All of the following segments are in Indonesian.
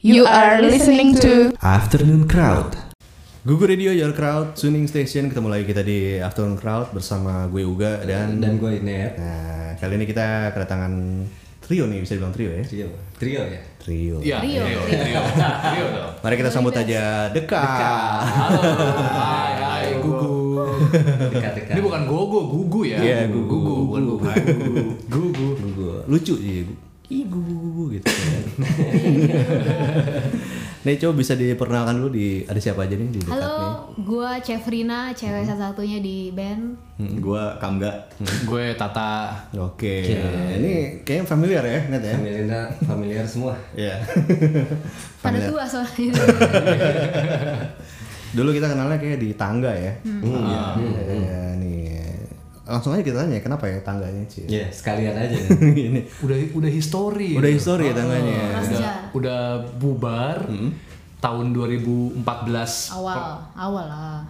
You are listening to Afternoon Crowd. Gugu Radio Your Crowd Tuning Station ketemu lagi kita di Afternoon Crowd bersama gue Uga dan dan gue Inet nah kali ini kita kedatangan trio nih bisa dibilang trio ya trio trio ya trio. Iya, Rio. Rio, Rio, Rio dong. Mari kita sambut aja Deka. Halo, hai, hai, Gugu. dekat-dekat Ini bukan Gogo, Gugu ya. Iya, Gugu. Gugu, bukan Gugu. Gugu. Gugu. Lucu sih. Gugu gitu. nih coba bisa diperkenalkan dulu di ada siapa aja nih di dekat nih. Halo, gua Cefrina, cewek satu-satunya di band. Gua Kamga. Gue Tata. Oke. Ini kayaknya familiar ya, net ya. familiar familiar semua Iya. Pada tua soalnya. Dulu kita kenalnya kayak di tangga ya. Iya. Iya, nih. Langsung aja kita tanya kenapa ya tangganya sih? ya sekalian aja Ini Udah udah histori. udah histori ya tangganya. Mas Udah, udah bubar tahun 2014. awal, awal lah.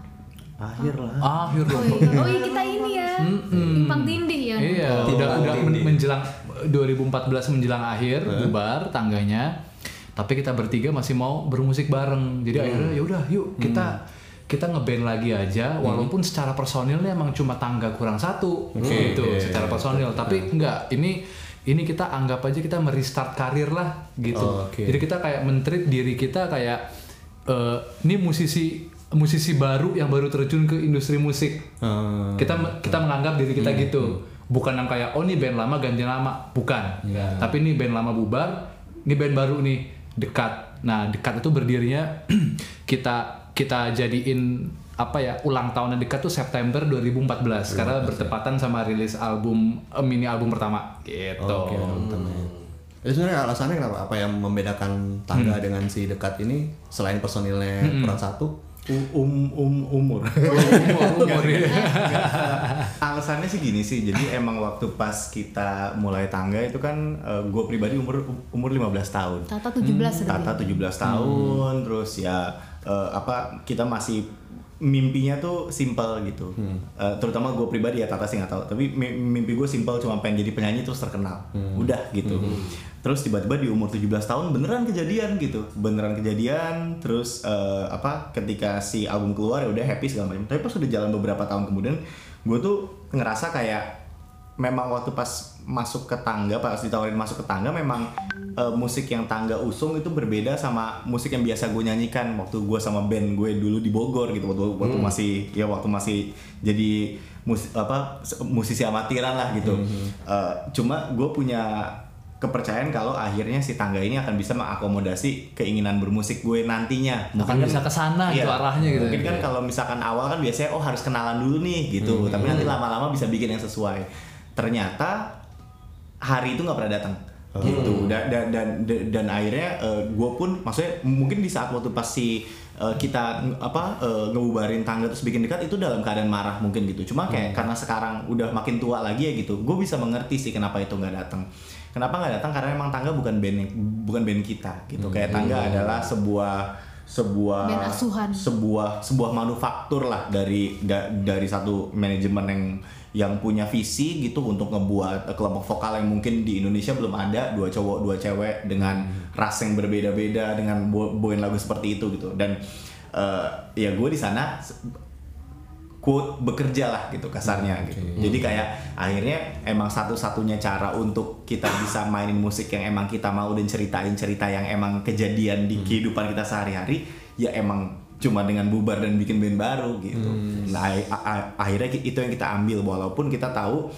Akhir lah. Akhir Oh dong. iya, oh iya kita ini ya. Timpang tindih ya. Iya, udah udah men- menjelang 2014 menjelang akhir bubar tangganya. Tapi kita bertiga masih mau bermusik bareng. Jadi akhirnya ya udah yuk kita kita ngeband lagi aja walaupun secara personilnya emang cuma tangga kurang satu. Gitu secara personil. Tapi enggak ini ini kita anggap aja kita merestart karir lah gitu. Oh, oke. jadi kita kayak mentreat diri kita kayak eh, ini musisi musisi baru yang baru terjun ke industri musik. Hmm. kita kita menganggap diri kita gitu. bukan yang kayak oh ini band lama ganti nama. Bukan. Tapi ini band lama bubar ini band baru nih dekat. Nah dekat itu berdirinya kita kita jadiin apa ya ulang tahunnya dekat tuh September 2014 karena bertepatan sama rilis album eh, mini album pertama gitu Oke, teman-teman. Itu sebenarnya alasannya kenapa? Apa yang membedakan tangga dengan si dekat ini selain personilnya kurang satu? Um um umur. umur umur ya. Alasannya sih gini sih. Jadi emang waktu pas kita mulai tangga itu kan gue pribadi umur umur 15 tahun. Tata 17 tadi. Tata 17 tahun terus ya eh, apa kita masih mimpinya tuh simple gitu. Eh, terutama gue pribadi ya Tata sih nggak tahu. Tapi mi- mimpi gue simple cuma pengen jadi penyanyi terus terkenal. Udah gitu. Terus tiba-tiba di umur 17 tahun beneran kejadian gitu. Beneran kejadian terus eh, apa ketika si album keluar ya udah happy segala macam. Tapi pas udah jalan beberapa tahun kemudian gue tuh ngerasa kayak memang waktu pas masuk ke tangga pas ditawarin masuk ke tangga memang eh, musik yang tangga usung itu berbeda sama musik yang biasa gue nyanyikan waktu gue sama band gue dulu di Bogor gitu waktu waktu masih ya waktu masih jadi mus apa musisi amatiran lah gitu Eh, cuma gue punya kepercayaan kalau akhirnya si tangga ini akan bisa mengakomodasi keinginan bermusik gue nantinya Akan bisa ke sana Iya. itu arahnya gitu Mungkin kan kalau misalkan awal kan biasanya oh harus kenalan dulu nih gitu. Hmm. Tapi nanti lama-lama bisa bikin yang sesuai. Ternyata hari itu nggak pernah datang. Oh. Gitu. Dan dan dan, dan, akhirnya gue pun maksudnya mungkin di saat waktu pas si eh, kita apa eh, ngebubarin tangga terus bikin dekat itu dalam keadaan marah mungkin gitu. Cuma Hmm. kayak karena sekarang udah makin tua lagi ya gitu. Gue bisa mengerti sih kenapa itu nggak datang. Kenapa nggak datang? Karena emang tangga bukan band bukan band kita gitu. Kayak tangga adalah sebuah sebuah sebuah sebuah manufaktur lah dari da- dari satu manajemen yang yang punya visi gitu untuk ngebuat eh, kelompok vokal yang mungkin di Indonesia belum ada dua cowok dua cewek dengan ras yang berbeda-beda dengan bawain lagu seperti itu gitu. Dan eh, ya gue di sana quote bekerja lah gitu kasarnya gitu. Jadi kayak akhirnya emang satu-satunya cara untuk kita bisa mainin musik yang emang kita mau dan ceritain cerita yang emang kejadian di kehidupan kita sehari-hari ya emang cuma dengan bubar dan bikin band baru gitu. Nah, a- a- akhirnya itu yang kita ambil walaupun kita tahu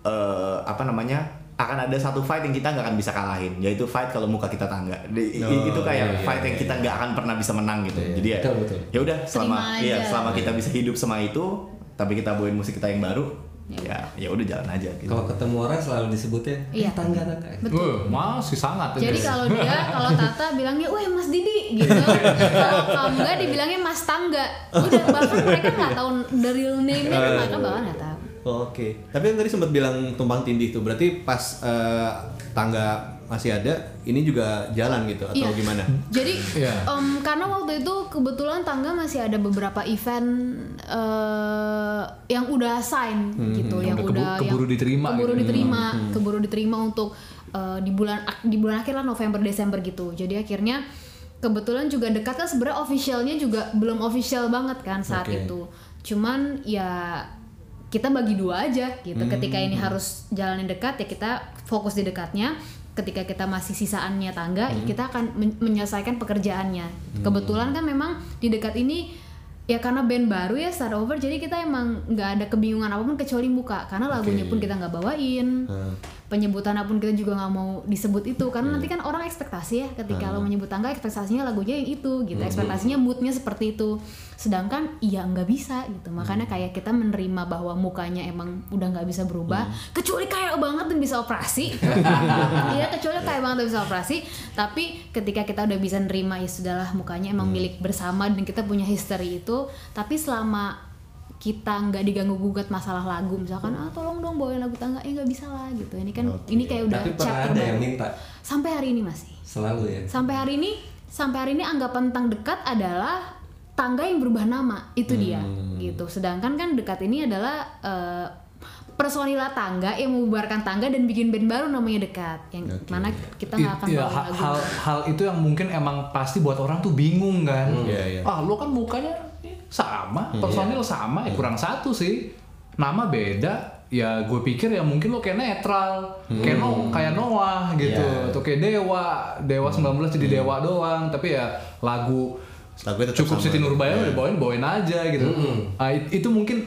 eh, apa namanya akan ada satu fight yang kita nggak akan bisa kalahin yaitu fight kalau muka kita tangga. Di- Oh, itu kayak iya, fight yang kita nggak akan pernah bisa menang gitu. Jadi ya ya udah selama iya aja. selama kita bisa hidup sama itu tapi kita bawain musik kita yang baru ya ya udah jalan aja gitu kalau ketemu orang selalu disebutnya Iya. "Eh, tangga tangga Betul. Wah, masih sangat itu. Jadi kalau dia, kalau Tata bilangnya, weh Mas Didi gitu. Kalau kamu nggak dibilangnya Mas Tangga. Udah bahkan mereka nggak tahu the real name-nya kan mereka bahkan nggak tahu. Oke. Tapi yang tadi sempat bilang tumpang tindih tuh. Berarti pas eh, tangga masih ada, ini juga jalan gitu atau Iya. gimana? Jadi Iya. em, karena waktu itu kebetulan tangga masih ada beberapa event eh, yang udah sign gitu, yang, udah kebu- udah keburu yang diterima keburu gitu. diterima, keburu diterima untuk eh, di bulan di bulan akhir lah November Desember gitu. Jadi akhirnya kebetulan juga dekat kan sebenarnya officialnya juga belum official banget kan saat Oke. itu cuman ya kita bagi dua aja gitu ketika ini harus jalanin dekat ya kita fokus di dekatnya ketika kita masih sisaannya tangga ya kita akan men- menyelesaikan pekerjaannya. Kebetulan kan memang di dekat ini ya karena band baru ya start over jadi kita emang nggak ada kebingungan apa pun kecuali muka karena lagunya pun kita nggak bawain. Hmm. Penyebutan apa pun kita juga nggak mau disebut itu. Karena nanti kan orang ekspektasi ya ketika lo menyebut tangga ekspektasinya lagunya yang itu gitu. Ekspektasinya moodnya seperti itu. Sedangkan iya nggak bisa gitu. Makanya kayak kita menerima bahwa mukanya emang udah nggak bisa berubah. Kecuali kayak banget dan bisa operasi. Iya kecuali kayak banget dan bisa operasi. Tapi ketika kita udah bisa nerima ya sudahlah mukanya emang milik bersama dan kita punya history itu. Tapi selama kita nggak diganggu gugat masalah lagu misalkan ah tolong dong bawain lagu tangga. Eh nggak bisa lah gitu. Ini kan ini kayak udah Tapi chapter ada yang minta? Sampai hari ini masih. Selalu ya. sampai hari ini sampai hari ini anggapan tentang dekat adalah tangga yang berubah nama. Itu dia gitu. Sedangkan kan dekat ini adalah eh, personila tangga yang membubarkan tangga dan bikin band baru namanya dekat. Yang mana kita nggak akan It- ya, bawa ha- lagu. hal hal itu yang mungkin emang pasti buat orang tuh bingung kan. Iya, iya. Ah, lo kan mukanya sama, personil sama, ya kurang satu sih. Nama beda. Ya gue pikir ya mungkin lo kayak netral, kayak no, kayak Noah gitu, Iya. atau kayak Dewa, Dewa 19 jadi Dewa doang, tapi ya lagu Lagunya tetap cukup. Siti Nurbaya udah bawain bawain aja gitu. Ah, it- itu mungkin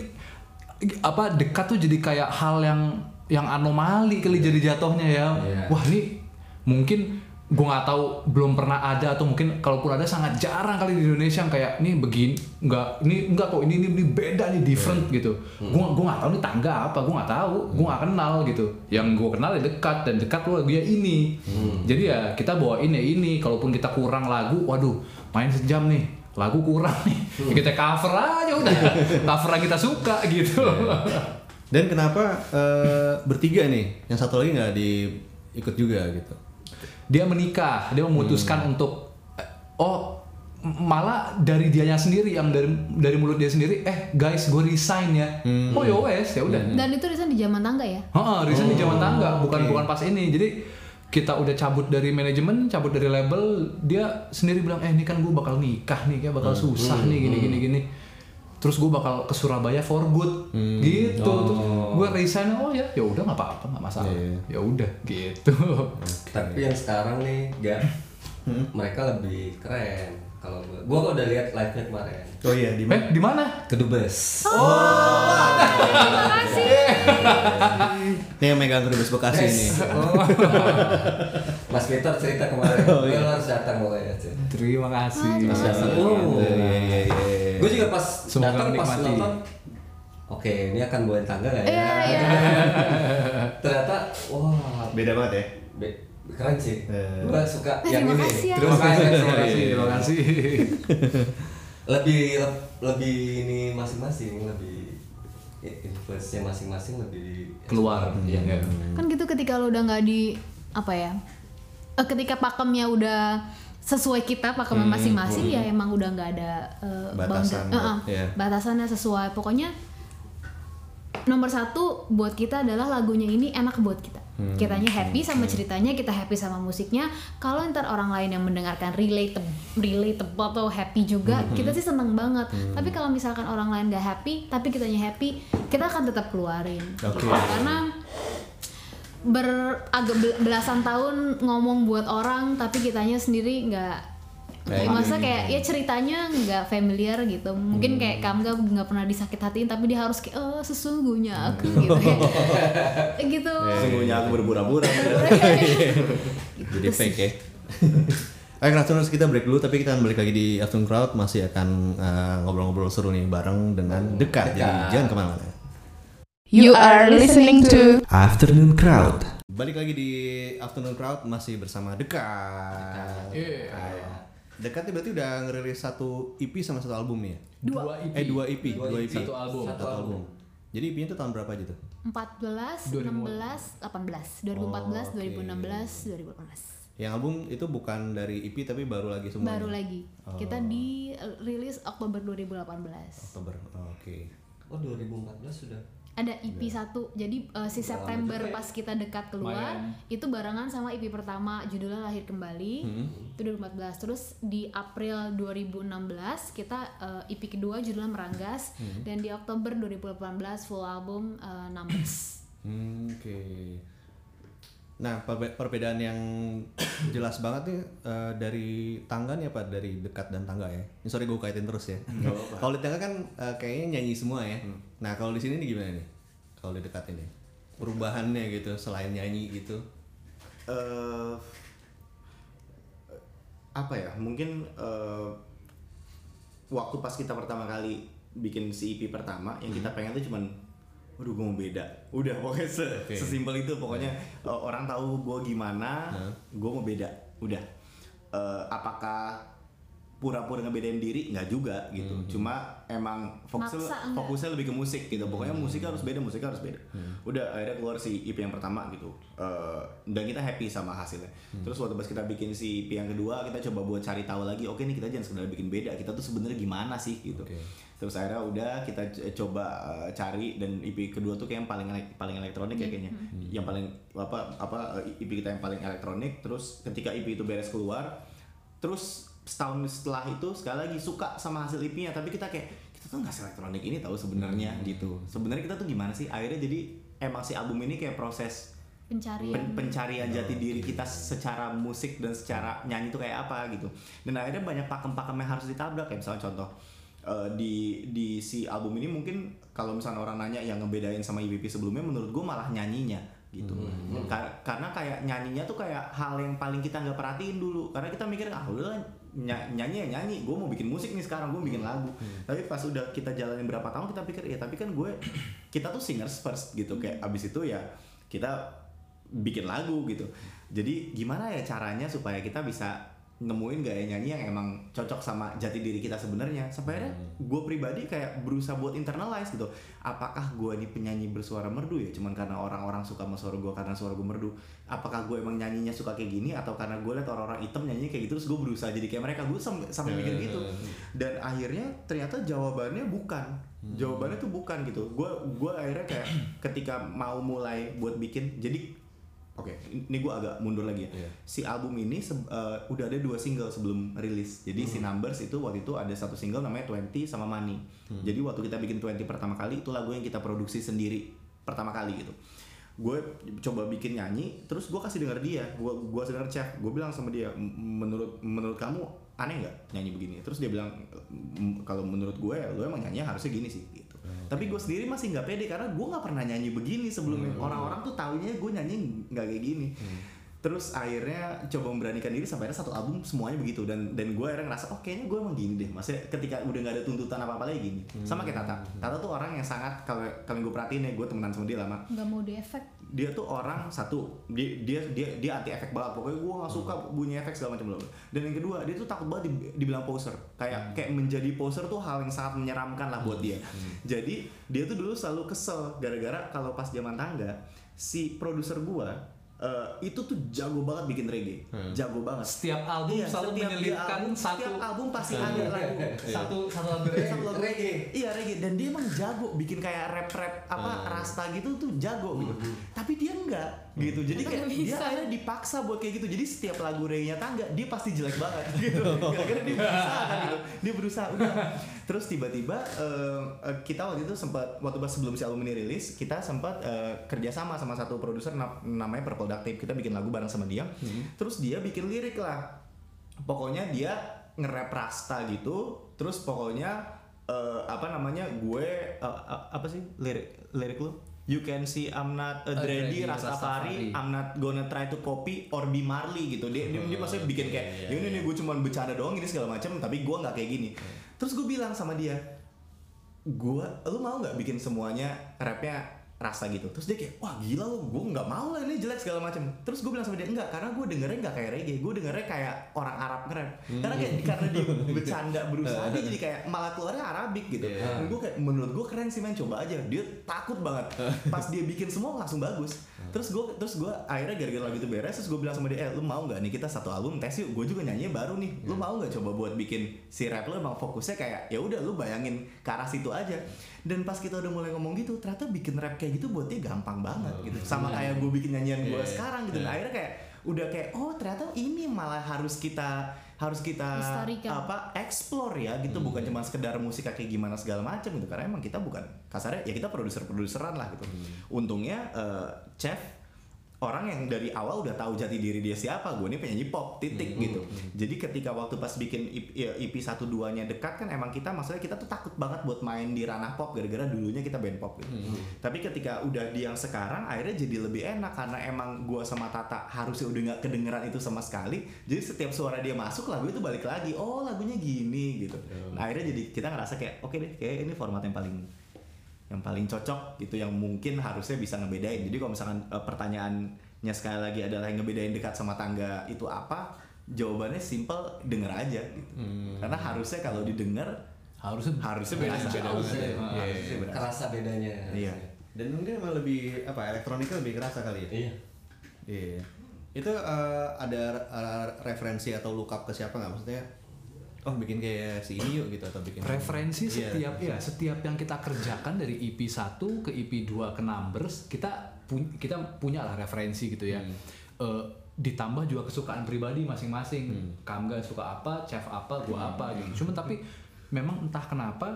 apa dekat tuh jadi kayak hal yang yang anomali kali jadi jatuhnya ya. Iya. Wah ini mungkin gue nggak tahu belum pernah ada atau mungkin kalaupun ada sangat jarang kali di Indonesia yang kayak ini begini nggak ini enggak kok ini ini, ini beda nih different gitu. Gue gue nggak tahu nih tangga apa gue nggak tahu gue nggak kenal gitu. Yang gue kenal ya dekat dan dekat tuh lagunya ini. Jadi ya kita bawain ya ini. Kalaupun kita kurang lagu, waduh main sejam nih lagu kurang nih Ya kita cover aja udah cover yang kita suka gitu Dan kenapa eh, bertiga nih? Yang satu lagi nggak diikut juga gitu? Dia menikah dia memutuskan untuk eh, oh malah dari dianya sendiri yang dari dari mulut dia sendiri eh guys gue resign ya. Oh ya wes ya udah. Dan itu resign di zaman tangga ya? Heeh, resign di zaman tangga bukan oke. bukan pas ini. Jadi kita udah cabut dari manajemen cabut dari label dia sendiri bilang eh ini kan gue bakal nikah nih kayak bakal susah nih gini gini gini terus gue bakal ke Surabaya for good gitu terus gue resign oh ya ya udah nggak apa-apa nggak masalah Iya. ya udah gitu Tapi yang sekarang nih, gak mereka lebih keren. Kalau gua, gua udah lihat live-nya kemarin. Oh iya, di eh di mana Kedubes. terima kasih Ini yang megang kedubes Bekasi Yes. ini. Mas Peter cerita kemarin, Oh, oh, iya. harus datang mulai aja. terima kasih Oh. Iya, iya, iya. Gue juga pas Semoga datang pas nonton, oke ini akan bawain tangga gak ya? Iya, iya. Ternyata, wah, Beda banget ya. be- keren sih. Eh. Gue suka Eh, yang terima ini. kasih ya. terima kasih terima kasih terima kasih Lebih lebih ini masing-masing, lebih influence-nya masing-masing lebih keluar ya. kan gitu ketika lo udah nggak di apa ya eh, ketika pakemnya udah sesuai kita pakemnya masing-masing ya emang udah nggak ada eh, Batasan boundary- eh, eh, iya. batasannya sesuai. Pokoknya nomor satu buat kita adalah lagunya ini enak buat kita. Kitanya happy sama ceritanya kita happy sama musiknya. Kalau ntar orang lain yang mendengarkan relate relatable atau happy juga kita sih seneng banget. Tapi kalau misalkan orang lain gak happy tapi kitanya happy kita akan tetap keluarin. Oke. karena ber agak bel- belasan tahun ngomong buat orang tapi kitanya sendiri nggak Kayak masa gini. kayak ya ceritanya nggak familiar gitu mungkin kayak kamu nggak nggak pernah disakit hatiin tapi dia harus kayak oh sesungguhnya aku gitu kayak gitu Sungguhnya aku berpura-pura. Jadi Gitu fake sih. ya. Oke, Kratoners kita break dulu tapi kita akan balik lagi di Afternoon Crowd masih akan eh, ngobrol-ngobrol seru nih bareng dengan dekat. Jadi Dekat. jangan ke mana-mana. You are listening to Afternoon Crowd. Balik lagi di Afternoon Crowd masih bersama dekat. Iya. Ah, Dekat ini berarti udah ngerilis satu EP sama satu album nih ya? dua EP Eh dua EP, dua, EP. Satu album. Satu album. Jadi EP-nya itu tahun berapa aja tuh? 14, 16, 18, 2014, Oh, oke. 2016, 2018. Yang album itu bukan dari EP tapi baru lagi semuanya. Baru lagi. Kita di eh, rilis Oktober 2018. Oktober. Oh, Oke. Oh 2014 sudah. Ada EP satu. Jadi uh, si September pas kita dekat keluar Lumayan. itu barengan sama EP pertama. Judulnya lahir kembali. Itu 2014 terus di April 2016 kita uh, EP kedua judulnya meranggas. Dan di Oktober 2018 full album uh, Numbers. Hmm, Oke. Nah, perbe- perbedaan yang jelas banget nih eh, dari tangga nih apa dari dekat dan tangga ya? Ini sorry gue kaitin terus ya. kalau di tangga kan eh, kayaknya nyanyi semua ya. Nah, kalau di sini nih gimana nih? Kalau di dekat ini perubahannya gitu selain nyanyi gitu. eh apa ya mungkin eh, waktu pas kita pertama kali bikin si EP pertama yang kita pengen tuh cuman Waduh gue mau beda. Udah pokoknya se Oke. sesimpel itu. Pokoknya eh, orang tahu gue gimana Gue mau beda. Udah. Eh, Apakah pura-pura ngebedain diri? Nggak juga gitu. Cuma emang fokusnya Maksa fokusnya lebih ke musik gitu. Pokoknya musik harus beda musik harus beda. Udah akhirnya keluar si EP yang pertama gitu. Eh, dan kita happy sama hasilnya. Terus waktu pas kita bikin si EP yang kedua kita coba buat cari tahu lagi oke nih kita jangan sekedar bikin beda. Kita tuh sebenarnya gimana sih? Gitu. Oke. Terus akhirnya udah kita coba eh, cari dan EP kedua tuh kayak yang paling elek- paling elektronik ya kayaknya. Yang paling apa apa eh, EP kita yang paling elektronik. Terus ketika EP itu beres keluar terus setahun setelah itu sekali lagi suka sama hasil EP-nya tapi kita kayak kita tuh nggak elektronik ini tahu sebenarnya. Gitu. Sebenarnya kita tuh gimana sih? Akhirnya jadi emang si album ini kayak proses pencarian. pen- pencarian jati diri kita secara musik dan secara nyanyi itu kayak apa gitu. Dan akhirnya banyak pakem-pakem yang harus ditabrak. Kayak misalnya contoh eh, di di si album ini mungkin kalau misalnya orang nanya yang ngebedain sama EVP sebelumnya menurut gue malah nyanyinya gitu. Kar- karena kayak nyanyinya tuh kayak hal yang paling kita nggak perhatiin dulu. Karena kita mikir ah udah ny- nyanyi ya nyanyi. Gue mau bikin musik nih sekarang gue bikin lagu. Tapi pas udah kita jalanin berapa tahun kita pikir ya tapi kan gue kita tuh singers first gitu. Kayak abis itu ya kita bikin lagu gitu. Jadi gimana ya caranya supaya kita bisa nemuin gaya nyanyi yang emang cocok sama jati diri kita sebenarnya. Sampai akhirnya gue pribadi kayak berusaha buat internalize gitu. Apakah gue ini penyanyi bersuara merdu ya? Cuman karena orang-orang suka sama suara gue karena suara gue merdu. Apakah gue emang nyanyinya suka kayak gini atau karena gue liat orang-orang hitam nyanyi kayak gitu terus gue berusaha jadi kayak mereka. Gue sam- sampai mikir gitu. Dan akhirnya ternyata jawabannya bukan. Jawabannya tuh bukan gitu. Gue gue akhirnya kayak ketika mau mulai buat bikin jadi Oke, ini gue agak mundur lagi ya. Iya. Si album ini eh, udah ada dua single sebelum rilis. Jadi si Numbers itu waktu itu ada satu single namanya 20 sama Money. Jadi waktu kita bikin 20 pertama kali itu lagu yang kita produksi sendiri pertama kali gitu. Gue coba bikin nyanyi, terus gue kasih denger dia, gue gue denger cek, gue bilang sama dia, "M- menurut menurut kamu aneh nggak nyanyi begini? Terus dia bilang, "M- kalau menurut gue, lo emang nyanyi harusnya gini sih gitu. Tapi gue sendiri masih nggak pede karena gue nggak pernah nyanyi begini sebelumnya. Orang-orang tuh taunya gue nyanyi nggak kayak gini. Terus akhirnya coba memberanikan diri sampai akhirnya satu album semuanya begitu. Dan dan gue akhirnya ngerasa oh kayaknya gue emang gini deh. Maksudnya ketika udah nggak ada tuntutan apa apa lagi gini. Sama kayak Tata. Tata tuh orang yang sangat kalau kalau gue perhatiin ya gue temenan sama dia lama. Nggak mau di efek dia tuh orang satu dia dia dia, dia anti efek banget. Pokoknya gue nggak suka bunyi efek segala macam loh. Dan yang kedua dia tuh takut banget di- dibilang poser. Kayak kayak menjadi poser tuh hal yang sangat menyeramkan lah buat dia. Jadi dia tuh dulu selalu kesel gara-gara kalau pas zaman tangga si produser gue itu tuh jago banget bikin reggae. Jago banget. Setiap album Iya, selalu setiap menyelipkan album- satu setiap album pasti ada lagu. Satu satu lagu satu lagu reggae. Iya reggae. Dan dia emang jago bikin kayak rap rap apa Hmm. rasta gitu tuh jago gitu. Tapi dia enggak gitu. Jadi kayak dia akhirnya dipaksa buat kayak gitu. Jadi setiap lagu reggae-nya tangga dia pasti jelek banget gitu. Gara-gara dia berusaha kan gitu. Dia berusaha udah. Terus tiba-tiba eh, eh, kita waktu itu sempat waktu pas sebelum si album ini rilis kita sempat eh, kerjasama sama satu produser na- namanya Purple Duct Tape. Kita bikin lagu bareng sama dia. Terus dia bikin lirik lah pokoknya dia nge-rap rasta gitu terus pokoknya eh, apa namanya gue eh, eh, apa sih lirik lirik lu You can see I'm not a A dready Rastafari, Rastafari. I'm not gonna try to copy or be Marley gitu. Dia dia, dia maksudnya bikin kayak iya, ya ini nih gue cuma bercanda doang ini segala macam tapi gue nggak kayak gini. Terus gue bilang sama dia, gue lu mau nggak bikin semuanya rapnya rasa gitu. Terus dia kayak wah gila lu gue nggak mau lah ini jelek segala macam terus gue bilang sama dia enggak karena gue dengernya nggak kayak reggae gue dengernya kayak orang Arab nge-rap karena kayak karena dia bercanda berusaha dia jadi kayak malah keluarnya Arabik gitu. Dan gue kayak menurut gue keren sih main coba aja. Dia takut banget. Pas dia bikin semua langsung bagus terus gue terus gue akhirnya gara-gara lagu itu beres terus gue bilang sama dia eh lu mau nggak nih kita satu album tes yuk. Gue juga nyanyi baru nih. Lu mau nggak coba buat bikin si rap lu? Emang fokusnya kayak ya udah lu bayangin ke arah situ aja. Dan pas kita udah mulai ngomong gitu ternyata bikin rap kayak gitu buat dia gampang banget gitu. Sama kayak gue bikin nyanyian gue Iya. sekarang gitu. Nah, akhirnya kayak udah kayak oh ternyata ini malah harus kita harus kita Lestarikan. apa explore ya gitu. Bukan cuma sekedar musik kayak gimana segala macam gitu. Karena emang kita bukan kasarnya ya kita produser produseran lah gitu. Untungnya eh, chef orang yang dari awal udah tahu jati diri dia siapa gue ini penyanyi pop titik gitu. jadi ketika waktu pas bikin IP, ya, EP 1 2 nya dekat kan emang kita maksudnya kita tuh takut banget buat main di ranah pop gara-gara dulunya kita band pop gitu. Tapi ketika udah di yang sekarang akhirnya jadi lebih enak karena emang gue sama Tata harusnya udah nggak kedengeran itu sama sekali. Jadi setiap suara dia masuk lagu itu balik lagi oh lagunya gini gitu. Nah, akhirnya jadi kita ngerasa kayak oke deh kayak ini format yang paling yang paling cocok gitu yang mungkin harusnya bisa ngebedain. Jadi kalau misalkan eh, pertanyaannya sekali lagi adalah yang ngebedain dekat sama tangga itu apa? Jawabannya simple, denger aja gitu. Karena harusnya kalau didengar harusnya harusnya beda Harusnya. ya. Kerasa bedanya Iya. Dan mungkin emang lebih apa elektroniknya lebih kerasa kali ya. iya Iya. Itu eh, ada eh, referensi atau look up ke siapa nggak maksudnya? Oh bikin kayak si ini yuk gitu atau bikin referensi Iya. setiap ya setiap yang kita kerjakan dari EP 1 ke EP 2 ke Numbers kita pu- kita punya lah referensi gitu ya. Eh, ditambah juga kesukaan pribadi masing-masing. Kamga suka apa chef apa gua apa gitu. Cuman tapi memang entah kenapa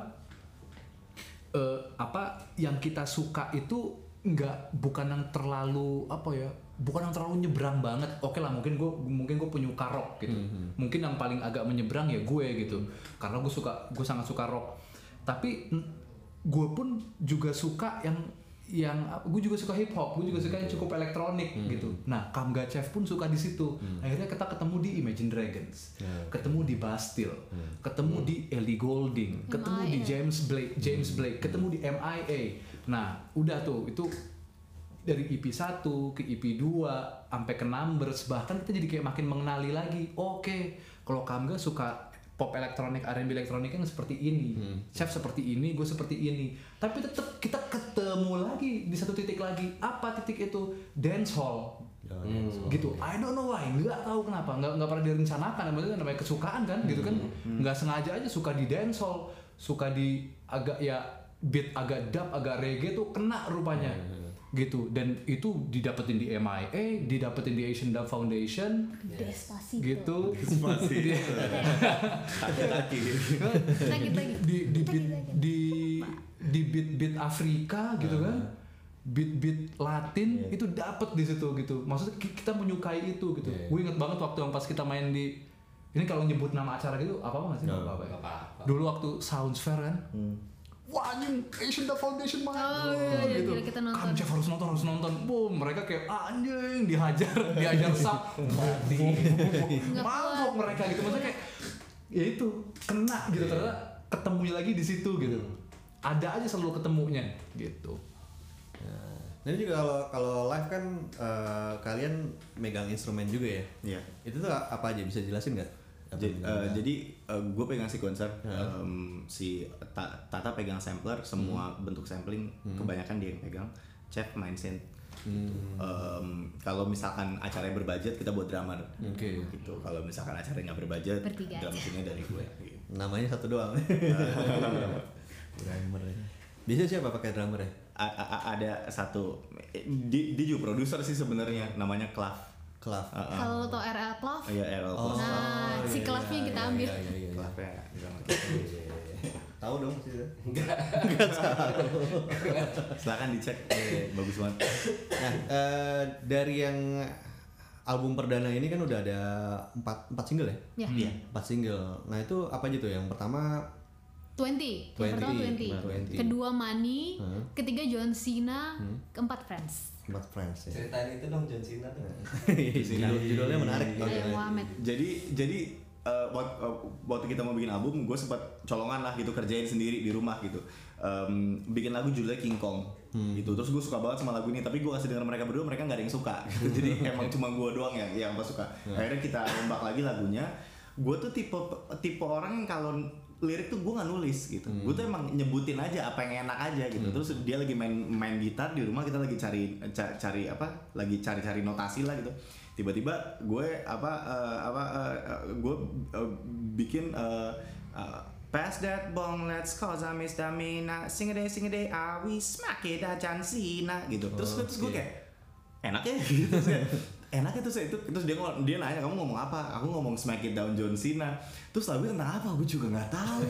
eh, apa yang kita suka itu nggak bukan yang terlalu apa ya bukan yang terlalu nyebrang banget. Oke lah mungkin gue mungkin gue penyuka rock gitu. Mungkin yang paling agak menyeberang ya gue gitu. Karena gue suka gue sangat suka rock. Tapi gue pun juga suka yang yang gue juga suka hip hop gue juga suka yang cukup elektronik gitu. nah Kamga Chef pun suka di situ. Akhirnya kita ketemu di Imagine Dragons. Ketemu di Bastille. Ketemu di Ellie Goulding. Ketemu di. James Blake James Blake. Ketemu di MIA nah udah tuh itu dari EP 1 ke EP 2 sampai ke Numbers bahkan kita jadi kayak makin mengenali lagi. Oke kalau Kamga suka pop elektronik R&B elektronik yang seperti ini. Chef seperti ini gue seperti ini. Tapi tetap kita ketemu lagi di satu titik lagi. Apa titik itu? Dance hall. Gitu. I don't know why. Nggak tahu kenapa. Nggak nggak pernah direncanakan. Namanya namanya kesukaan kan gitu kan. Nggak sengaja aja suka di dance hall. Suka di agak ya beat agak dub agak reggae tuh kena rupanya gitu. Dan itu didapetin di MIA didapetin di Asian Dub Foundation. Despacito. gitu. Masih Di- kaki Lagi lagi. di di beat di di beat beat Afrika gitu kan. Beat beat Latin itu dapet di situ gitu. Maksudnya ki- kita menyukai itu gitu. Gue inget banget waktu yang pas kita main di ini kalau nyebut nama acara gitu apa apa nggak. Sih apa-apa ya? Apa-apa. dulu waktu Sounds Fair kan Wah anjing Asian Dub Foundation main Oh, iya, iya, gitu. iya, kita nonton. Kan Jeff harus nonton harus nonton. Boom, mereka kayak anjing dihajar, dihajar sak mati. Mabok kuat. mereka gitu maksudnya kayak ya itu kena gitu ternyata ketemu lagi di situ gitu. Ada aja selalu ketemunya gitu. Dan juga kalau kalau live kan eh, kalian megang instrumen juga ya. Iya. Itu tuh apa aja bisa jelasin nggak? Apa Jadi, yang eh, gue pegang sequencer, em, si Ta- Tata pegang sampler, semua bentuk sampling kebanyakan dia yang pegang. Chef main synth. Em, kalau misalkan acaranya berbudget kita buat drummer. Oke. Gitu. Kalau misalkan acaranya nggak berbudget, Bertiga drum aja. machine-nya dari gue. Gitu. namanya satu doang. drummer. Biasanya siapa pakai drummer ya? A- a- a- ada satu, eh, dia, dia juga produser sih sebenarnya, namanya Clav. Clav. Ah, ah. Kalau lo tau RL Clove, Iya, RL Clav. nah si iya, Clove-nya iya, kita iya, ambil. iya, iya, iya. Tahu dong sih. Silakan dicek, eh, bagus banget. Nah, eh, dari yang album perdana ini kan udah ada empat, empat single ya? Ya. Iya. Empat single. Nah itu apa aja tuh? Yang pertama 20, yang 20, pertama 20. 20. Kedua Money, Hmm. ketiga John Cena, keempat Friends. Empat friends ya. ceritain itu dong John Cena tuh Judul, judulnya menarik. Ayo Oke. Muhammad. jadi jadi eh, eh, waktu kita mau bikin album gue sempat colongan lah gitu kerjain sendiri di rumah gitu Em, bikin lagu judulnya King Kong gitu terus gue suka banget sama lagu ini tapi gue kasih denger mereka berdua mereka nggak ada yang suka gitu. jadi emang cuma gue doang yang yang pas suka akhirnya kita rombak lagi lagunya gue tuh tipe tipe orang yang kalau lirik tuh gue nggak nulis gitu. Gue tuh emang nyebutin aja apa yang enak aja gitu. Terus dia lagi main main gitar di rumah kita lagi cari ca- cari apa lagi cari cari notasi lah gitu. Tiba-tiba gue apa eh, apa gue bikin eh, eh, Pass that bong, let's cause I miss Damina Sing a day, sing a day, ah we smack it aja Cina gitu. Terus, terus gue kayak enak ya gitu. Terus kayak, enak ya terus, itu, terus dia ngomong- dia nanya kamu ngomong apa? Aku ngomong smack it down John Cena. Terus lagu tentang apa gue juga nggak tahu.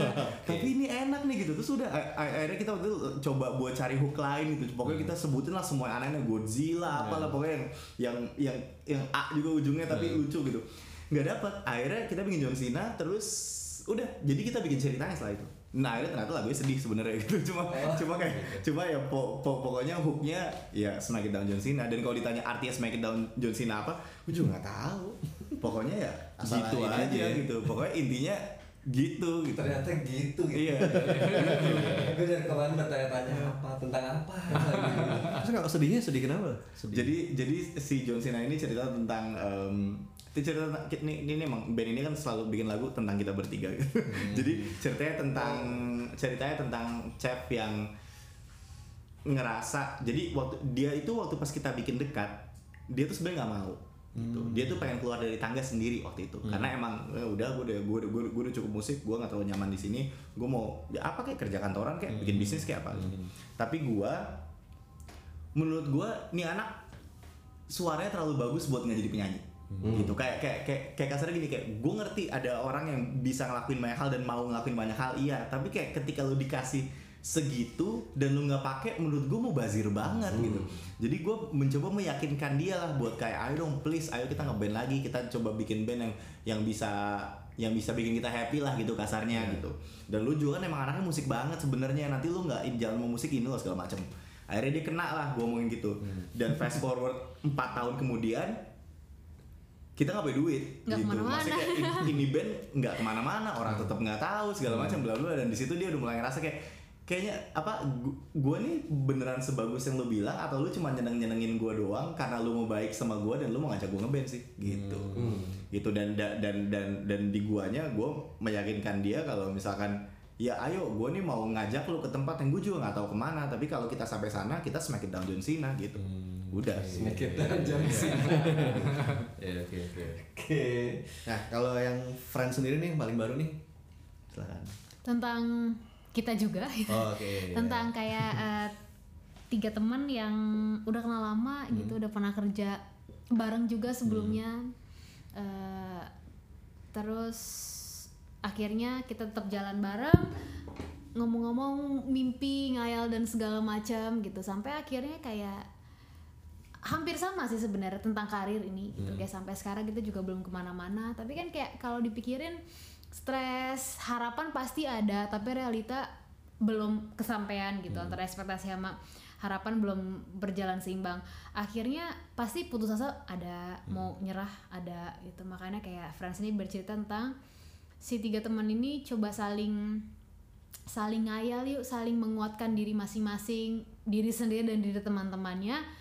Tapi ini enak nih gitu. Terus udah a- a- akhirnya kita waktu itu coba buat cari hook lain gitu. Pokoknya kita sebutin lah semua aneh-aneh Godzilla apalah pokoknya yang yang yang yang A juga ujungnya tapi lucu gitu. Nggak dapat akhirnya kita bikin John Cena terus udah jadi kita bikin ceritanya setelah itu nah akhirnya ternyata lagunya sedih sebenarnya gitu cuma cuma kayak cuma ya po- po- pokoknya hooknya ya Smack It Down John Cena dan kalau ditanya artinya Smack It Down John Cena apa gue juga nggak tahu pokoknya ya Asal gitu aja, aja ya. gitu pokoknya intinya gitu gitu Ternyata gitu gitu. iya Gue dari kemarin bertanya-tanya apa tentang apa. gitu. Terus kalau sedihnya sedih kenapa? Sedih. jadi jadi si John Cena ini cerita tentang em, itu cerita ini, ini, emang band ini kan selalu bikin lagu tentang kita bertiga. Gitu. jadi ceritanya tentang ceritanya tentang chef yang ngerasa jadi waktu dia itu waktu pas kita bikin dekat dia tuh sebenarnya nggak mau gitu. dia tuh pengen keluar dari tangga sendiri waktu itu. Karena emang eh, udah gue udah gue udah, gue, gue udah cukup musik gue nggak terlalu nyaman di sini gue mau ya apa kayak kerja kantoran kayak bikin bisnis kayak apa gitu. tapi gue menurut gue nih anak suaranya terlalu bagus buat nggak jadi penyanyi gitu. Kayak kayak kayak kayak kasarnya gini kayak gue ngerti ada orang yang bisa ngelakuin banyak hal dan mau ngelakuin banyak hal iya. Tapi kayak ketika lu dikasih segitu dan lu nggak pakai menurut gue mau bazir banget gitu. Jadi gue mencoba meyakinkan dia lah buat kayak ayo dong please ayo kita ngeband lagi kita coba bikin band yang yang bisa yang bisa bikin kita happy lah gitu kasarnya gitu. Dan lu juga kan emang anaknya musik banget sebenarnya. Nanti lu nggak jalan mau musik ini loh segala macem. Akhirnya dia kena lah gue ngomongin gitu. Dan fast forward 4 tahun kemudian kita nggak punya duit. Nggak gitu. ke mana-mana. Maksudnya kayak ini- ini band nggak ke mana-mana orang tetap nggak tahu segala macam bla bla dan di situ dia udah mulai ngerasa kayak kayaknya apa gue nih beneran sebagus yang lo bilang atau lu cuma nyeneng nyenengin gue doang karena lu mau baik sama gue dan lu mau ngajak gue ngeband sih? Gitu. Gitu. Dan da- dan dan dan di guanya gue meyakinkan dia kalau misalkan ya ayo gue nih mau ngajak lu ke tempat yang gue juga nggak tahu ke mana tapi kalau kita sampai sana kita smack it down John Cena gitu udah Sedikit dan jam Ya oke oke. Oke. Nah kalau yang friend sendiri nih paling baru nih, silakan. tentang kita juga. Oh, Oke. tentang kayak eh, tiga teman yang udah kenal lama gitu udah pernah kerja bareng juga sebelumnya. Eh, terus akhirnya kita tetap jalan bareng ngomong-ngomong mimpi ngayal dan segala macam gitu. Sampai akhirnya kayak hampir sama sih sebenarnya tentang karir ini gitu. Kayak sampai sekarang kita juga belum ke mana-mana. Tapi kan kayak kalau dipikirin stres harapan pasti ada tapi realita belum kesampaian gitu. Antara ekspektasi sama harapan belum berjalan seimbang. Akhirnya pasti putus asa ada. Mau nyerah ada gitu. Makanya kayak Friends ini bercerita tentang si tiga teman ini coba saling saling ngayal yuk saling menguatkan diri masing-masing diri sendiri dan diri teman-temannya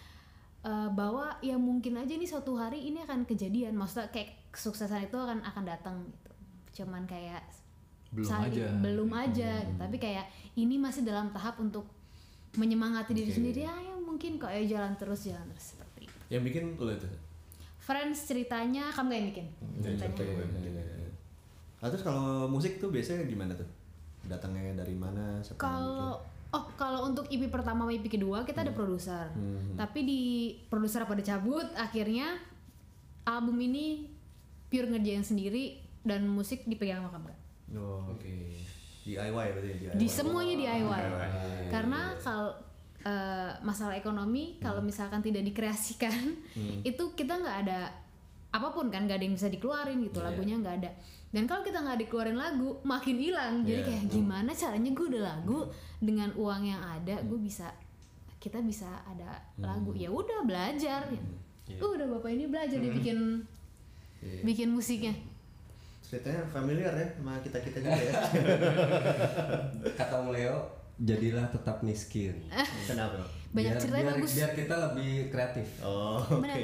eh, bahwa ya mungkin aja nih suatu hari ini akan kejadian maksudnya kayak kesuksesan itu akan akan datang gitu cuman kayak Belum saling- aja. belum aja gitu. tapi kayak ini masih dalam tahap untuk menyemangati diri sendiri ya, ya mungkin kok ya jalan terus jalan terus seperti itu Yang bikin lo itu. Friends ceritanya kamu gak yang bikin ceritanya Ah, terus kalau musik tuh biasanya gimana tuh? Datangnya dari mana? Kalau oh kalau untuk EP pertama sama EP kedua kita ada produser. Tapi di produser pada cabut akhirnya album ini pure ngerjain sendiri dan musik dipegang sama bikin? Oh, oke. DIY berarti ya, DIY. Di semuanya DIY. Karena kalau eh, masalah ekonomi kalau misalkan tidak dikreasikan itu kita nggak ada apa pun kan nggak ada yang bisa dikeluarin gitu lagunya nggak ada dan kalau kita nggak dikeluarin lagu makin hilang. Jadi kayak gimana caranya gue udah lagu dengan uang yang ada gue bisa kita bisa ada lagu. Ya udah belajar. Ya. Udah bapak ini belajar dia bikin bikin musiknya. Ceritanya familiar ya sama kita-kita juga ya. Kata Om Leo, jadilah tetap miskin. Kenapa? banyak Biar- ceritanya biar- bagus Biar kita lebih kreatif. Oh, oke. Benar.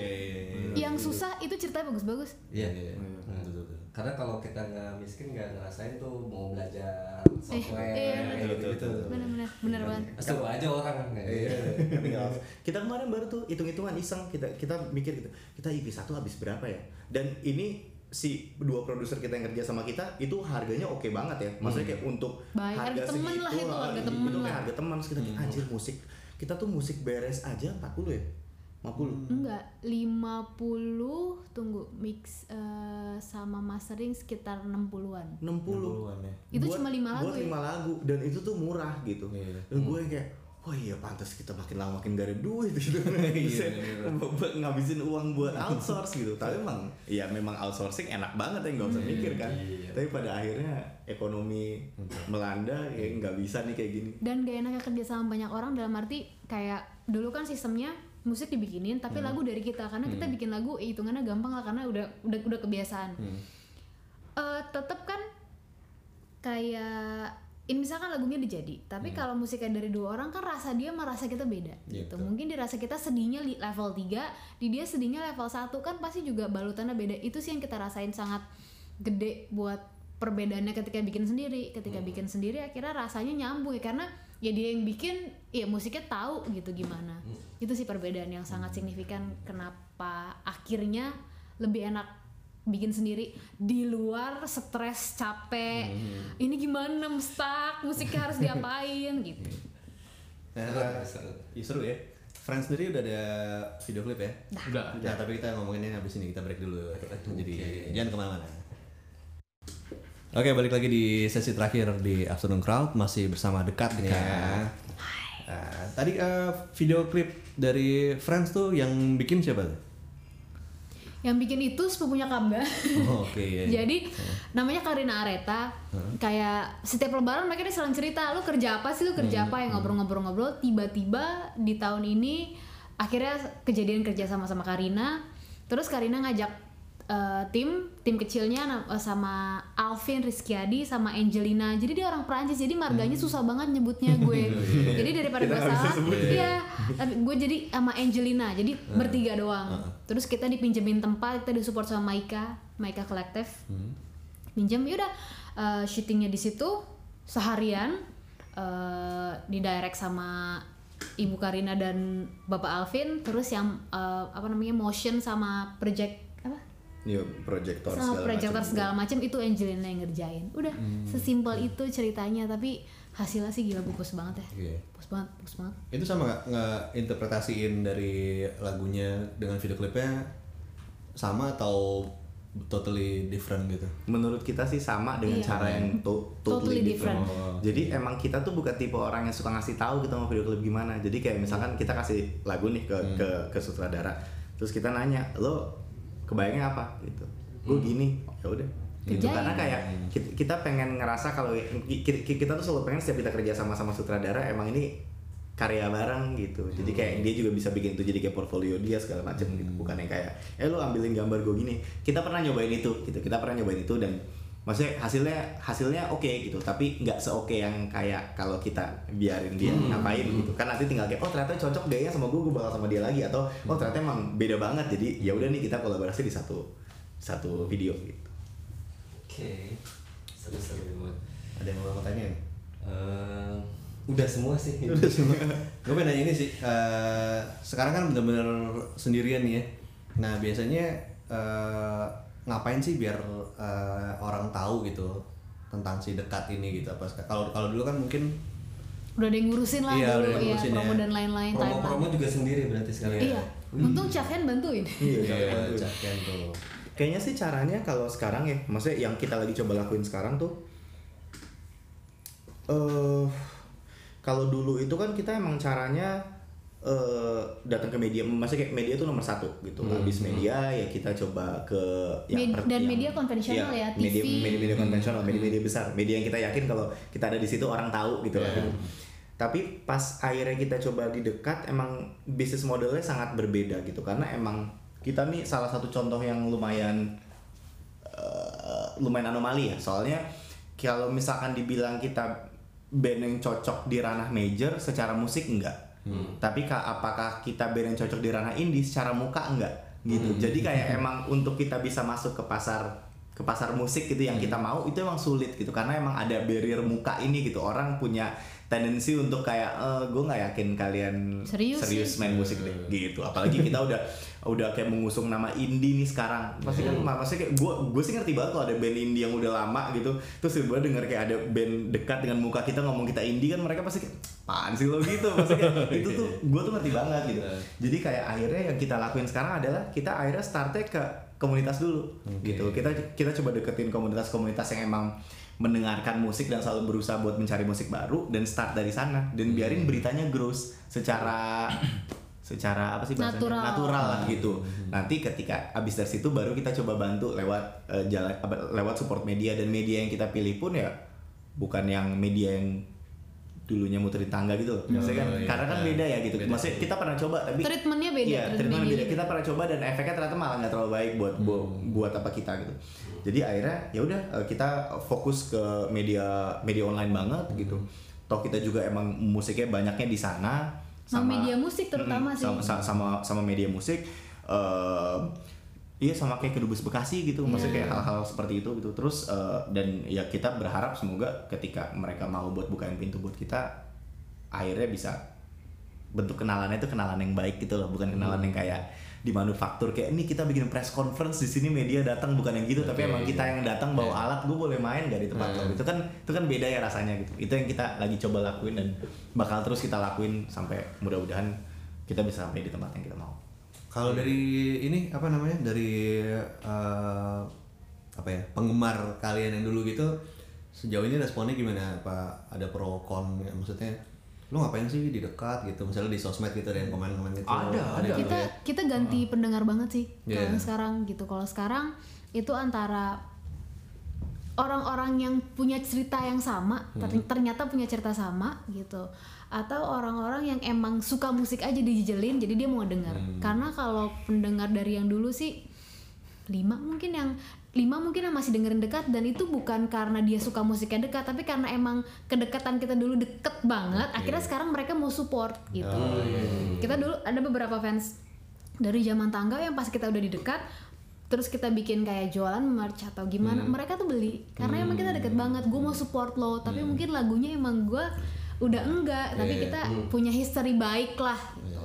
yang susah itu ceritanya bagus-bagus Iya. Iya, iya. Betul, betul. karena kalau kita nggak miskin nggak ngerasain tuh mau belajar Eh, software iya, kayak gitu gitu bener-bener bener banget Seru aja orang kan Iya, kita kemarin baru tuh hitung-hitungan iseng kita kita mikir gitu kita IP satu habis berapa ya dan ini si dua produser kita yang kerja sama kita itu harganya oke banget ya. Maksudnya kayak untuk Baik, harga temen lah itu, harga itu temen kayak lah. harga teman kita kayak, anjir musik kita tuh musik beres aja 40 ya? 50 enggak 50 tunggu mix eh, sama mastering sekitar 60-an 60 60-an ya. Itu cuma lima lagu buat ya? lima lagu dan itu tuh murah gitu. Iya. dan gue yang kayak oh iya pantas kita makin lama makin gak ada duit gitu. Iya, Bisa bener-bener. buat ngabisin uang buat outsource gitu. Tapi emang ya memang outsourcing enak banget ya nggak usah mikir kan. Iya. tapi pada akhirnya ekonomi melanda ya nggak bisa nih kayak gini. Dan gak enaknya kerja sama banyak orang dalam arti kayak dulu kan sistemnya musik dibikinin tapi lagu dari kita. Karena kita bikin lagu eh, hitungannya gampang lah karena udah udah udah kebiasaan. Eh, tetep kan kayak ini misalkan lagunya dijadi tapi kalau musiknya dari dua orang kan rasa dia sama rasa kita beda gitu. Mungkin di rasa kita sedihnya level 3 di dia sedihnya level 1 kan pasti juga balutannya beda. Itu sih yang kita rasain sangat gede buat perbedaannya ketika bikin sendiri. Ketika bikin sendiri akhirnya rasanya nyambung ya karena ya dia yang bikin ya musiknya tahu gitu gimana. Itu sih perbedaan yang sangat signifikan kenapa akhirnya lebih enak bikin sendiri di luar stres capek ini gimana stuck musiknya harus diapain gitu Nah, Seru, seru. ya seru ya. Friends sendiri udah ada video klip ya? Udah. Nah, tapi kita ngomonginnya habis ini kita break dulu. Jadi jangan ke mana-mana. Oke, balik lagi di sesi terakhir di Afternoon Crowd masih bersama dekat nih ya. Nah, tadi eh, video klip dari Friends tuh yang bikin siapa tuh? Yang bikin itu sepupunya Kamba Oh, Oke, iya, iya. jadi namanya Karina Areta. Kayak setiap lebaran mereka dia selalu cerita lu kerja apa sih? Lu kerja apa? Yang ngobrol-ngobrol-ngobrol. Tiba-tiba di tahun ini akhirnya kejadian kerja sama sama Karina. Terus Karina ngajak eh, tim tim kecilnya eh, sama Alvin Rizkyadi sama Angelina. Jadi dia orang Prancis jadi marganya susah banget nyebutnya gue. Jadi daripada gue salah iya tapi gue jadi sama Angelina jadi bertiga doang. terus kita dipinjemin tempat kita disupport sama Maika Maika Collective. Minjem yaudah eh, syutingnya di situ seharian eh, di direct sama Ibu Karina dan Bapak Alvin. Terus yang eh, apa namanya motion sama project Iya, proyektor sama segala projector macam. segala macam itu Angelina yang ngerjain udah sesimpel itu ceritanya tapi hasilnya sih gila bagus banget ya Iya. bagus banget bagus banget Itu sama nggak nggak interpretasiin dari lagunya dengan video klipnya sama atau totally different gitu? Menurut kita sih sama dengan Iya. cara yang to- totally, Totally different. different. Jadi emang kita tuh bukan tipe orang yang suka ngasih tahu kita mau video klip gimana. Jadi kayak misalkan kita kasih lagu nih ke ke ke sutradara, terus kita nanya, lo kebayangnya apa gitu? Gue gini, ya udah. Gitu. Kerjain. Karena kayak kita, kita pengen ngerasa kalau kita, kita tuh selalu pengen setiap kita kerja sama sama sutradara emang ini karya bareng gitu. Jadi kayak dia juga bisa bikin itu jadi kayak portfolio dia segala macam gitu. Bukan yang kayak eh lu ambilin gambar gue gini. Kita pernah nyobain itu gitu. Kita pernah nyobain itu dan maksudnya hasilnya hasilnya oke gitu tapi nggak seoke yang kayak kalau kita biarin dia ngapain gitu kan nanti tinggal kayak oh ternyata cocok gayanya sama gue gue bakal sama dia lagi atau oh ternyata emang beda banget jadi ya udah nih kita kolaborasi di satu satu video gitu Oke, seru-seru banget. Ada yang mau tanya? Eh, udah semua sih. Udah semua. Gue pengen nanya ini sih. eh, sekarang kan bener-bener sendirian nih ya. Nah biasanya eh, ngapain sih biar eh, orang tahu gitu tentang si dekat ini gitu apa? Kalau kalau dulu kan mungkin udah ada yang ngurusin lah Iya, dulu ya ngurusin promo ya. dan lain-lain Promo-promo juga sendiri berarti sekarang. iya untung Cakhen bantuin iya cakian tuh. Kayaknya sih caranya kalau sekarang ya, maksudnya yang kita lagi coba lakuin sekarang tuh, eh kalau dulu itu kan kita emang caranya eh datang ke media, maksudnya kayak media tuh nomor satu gitu. Habis media ya kita coba ke Med- dan media konvensional ya, media, TV. media media konvensional, media-media besar, media yang kita yakin kalau kita ada di situ orang tahu gitu lah. Tapi pas akhirnya kita coba di dekat, emang bisnis modelnya sangat berbeda gitu karena emang kita nih salah satu contoh yang lumayan eh, lumayan anomali ya. Soalnya kalau misalkan dibilang kita band yang cocok di ranah major secara musik enggak. Tapi ka- apakah kita band yang cocok di ranah indie secara muka? Enggak. Gitu. Jadi kayak emang untuk kita bisa masuk ke pasar ke pasar musik gitu yang kita mau itu emang sulit gitu. Karena emang ada barrier muka ini gitu. Orang punya tendensi untuk kayak eh gue nggak yakin kalian Serius main musik deh. Gitu. Apalagi kita udah udah kayak mengusung nama indie nih sekarang. Pasti kan maksudnya kayak gue gue sih ngerti banget kalau ada band indie yang udah lama gitu. Terus tiba denger kayak ada band dekat dengan muka kita ngomong kita indie kan mereka pasti kayak apaan sih lo? gitu. Pasti kayak itu tuh gue tuh ngerti banget gitu. Jadi kayak akhirnya yang kita lakuin sekarang adalah kita akhirnya startnya ke komunitas dulu gitu. Kita kita coba deketin komunitas-komunitas yang emang mendengarkan musik dan selalu berusaha buat mencari musik baru dan start dari sana. Dan biarin beritanya grows secara secara apa sih bahasanya Natural. natural lah gitu nanti ketika abis dari situ baru kita coba bantu lewat eh, jalan lewat support media dan media yang kita pilih pun ya bukan yang media yang dulunya muterin tangga gitu loh. Maksudnya kan Oh, iya. karena kan beda ya gitu. Beda. Maksudnya kita pernah coba tapi Treatmentnya beda, Iya, treatment beda. Kita pernah coba dan efeknya ternyata malah nggak terlalu baik buat bu- buat apa kita gitu. Jadi akhirnya ya udah eh, kita fokus ke media media online banget gitu. Toh kita juga emang musiknya banyaknya di sana Sama media musik terutama Mm, sih. sama, sa- sama sama media musik eh Iya sama kayak kedubes Bekasi gitu, maksudnya kayak hal-hal seperti itu gitu. Terus eh, dan ya kita berharap semoga ketika mereka mau buat bukain pintu buat kita, akhirnya bisa bentuk kenalannya itu kenalan yang baik gitu loh, bukan kenalan yang kayak di manufaktur kayak ini kita bikin press conference di sini media datang bukan yang gitu, tapi emang kita yang datang bawa alat, gue boleh main gak di tempat lo, itu kan itu kan beda ya rasanya gitu. Itu yang kita lagi coba lakuin dan bakal terus kita lakuin sampai mudah-mudahan kita bisa sampai di tempat yang kita mau. Kalau dari ini apa namanya dari eh, apa ya penggemar kalian yang dulu gitu sejauh ini responnya gimana? Apa ada pro kon? Ya, maksudnya lu ngapain sih di dekat gitu? Misalnya di sosmed gitu ada yang komen-komen gitu. Ada, ada. kita ya? kita ganti pendengar banget sih kalau Iya. yang sekarang gitu kalau sekarang itu antara orang-orang yang punya cerita yang sama ter- ternyata punya cerita sama gitu atau orang-orang yang emang suka musik aja dijelin jadi dia mau dengar karena kalau pendengar dari yang dulu sih lima mungkin yang lima mungkin yang masih dengerin dekat dan itu bukan karena dia suka musiknya dekat tapi karena emang kedekatan kita dulu deket banget akhirnya sekarang mereka mau support gitu. Kita dulu ada beberapa fans dari zaman tangga yang pas kita udah di dekat terus kita bikin kayak jualan merch atau gimana mereka tuh beli. Karena emang kita deket banget gue mau support lo tapi mungkin lagunya emang gue udah enggak tapi kita punya history baik lah. Gitu.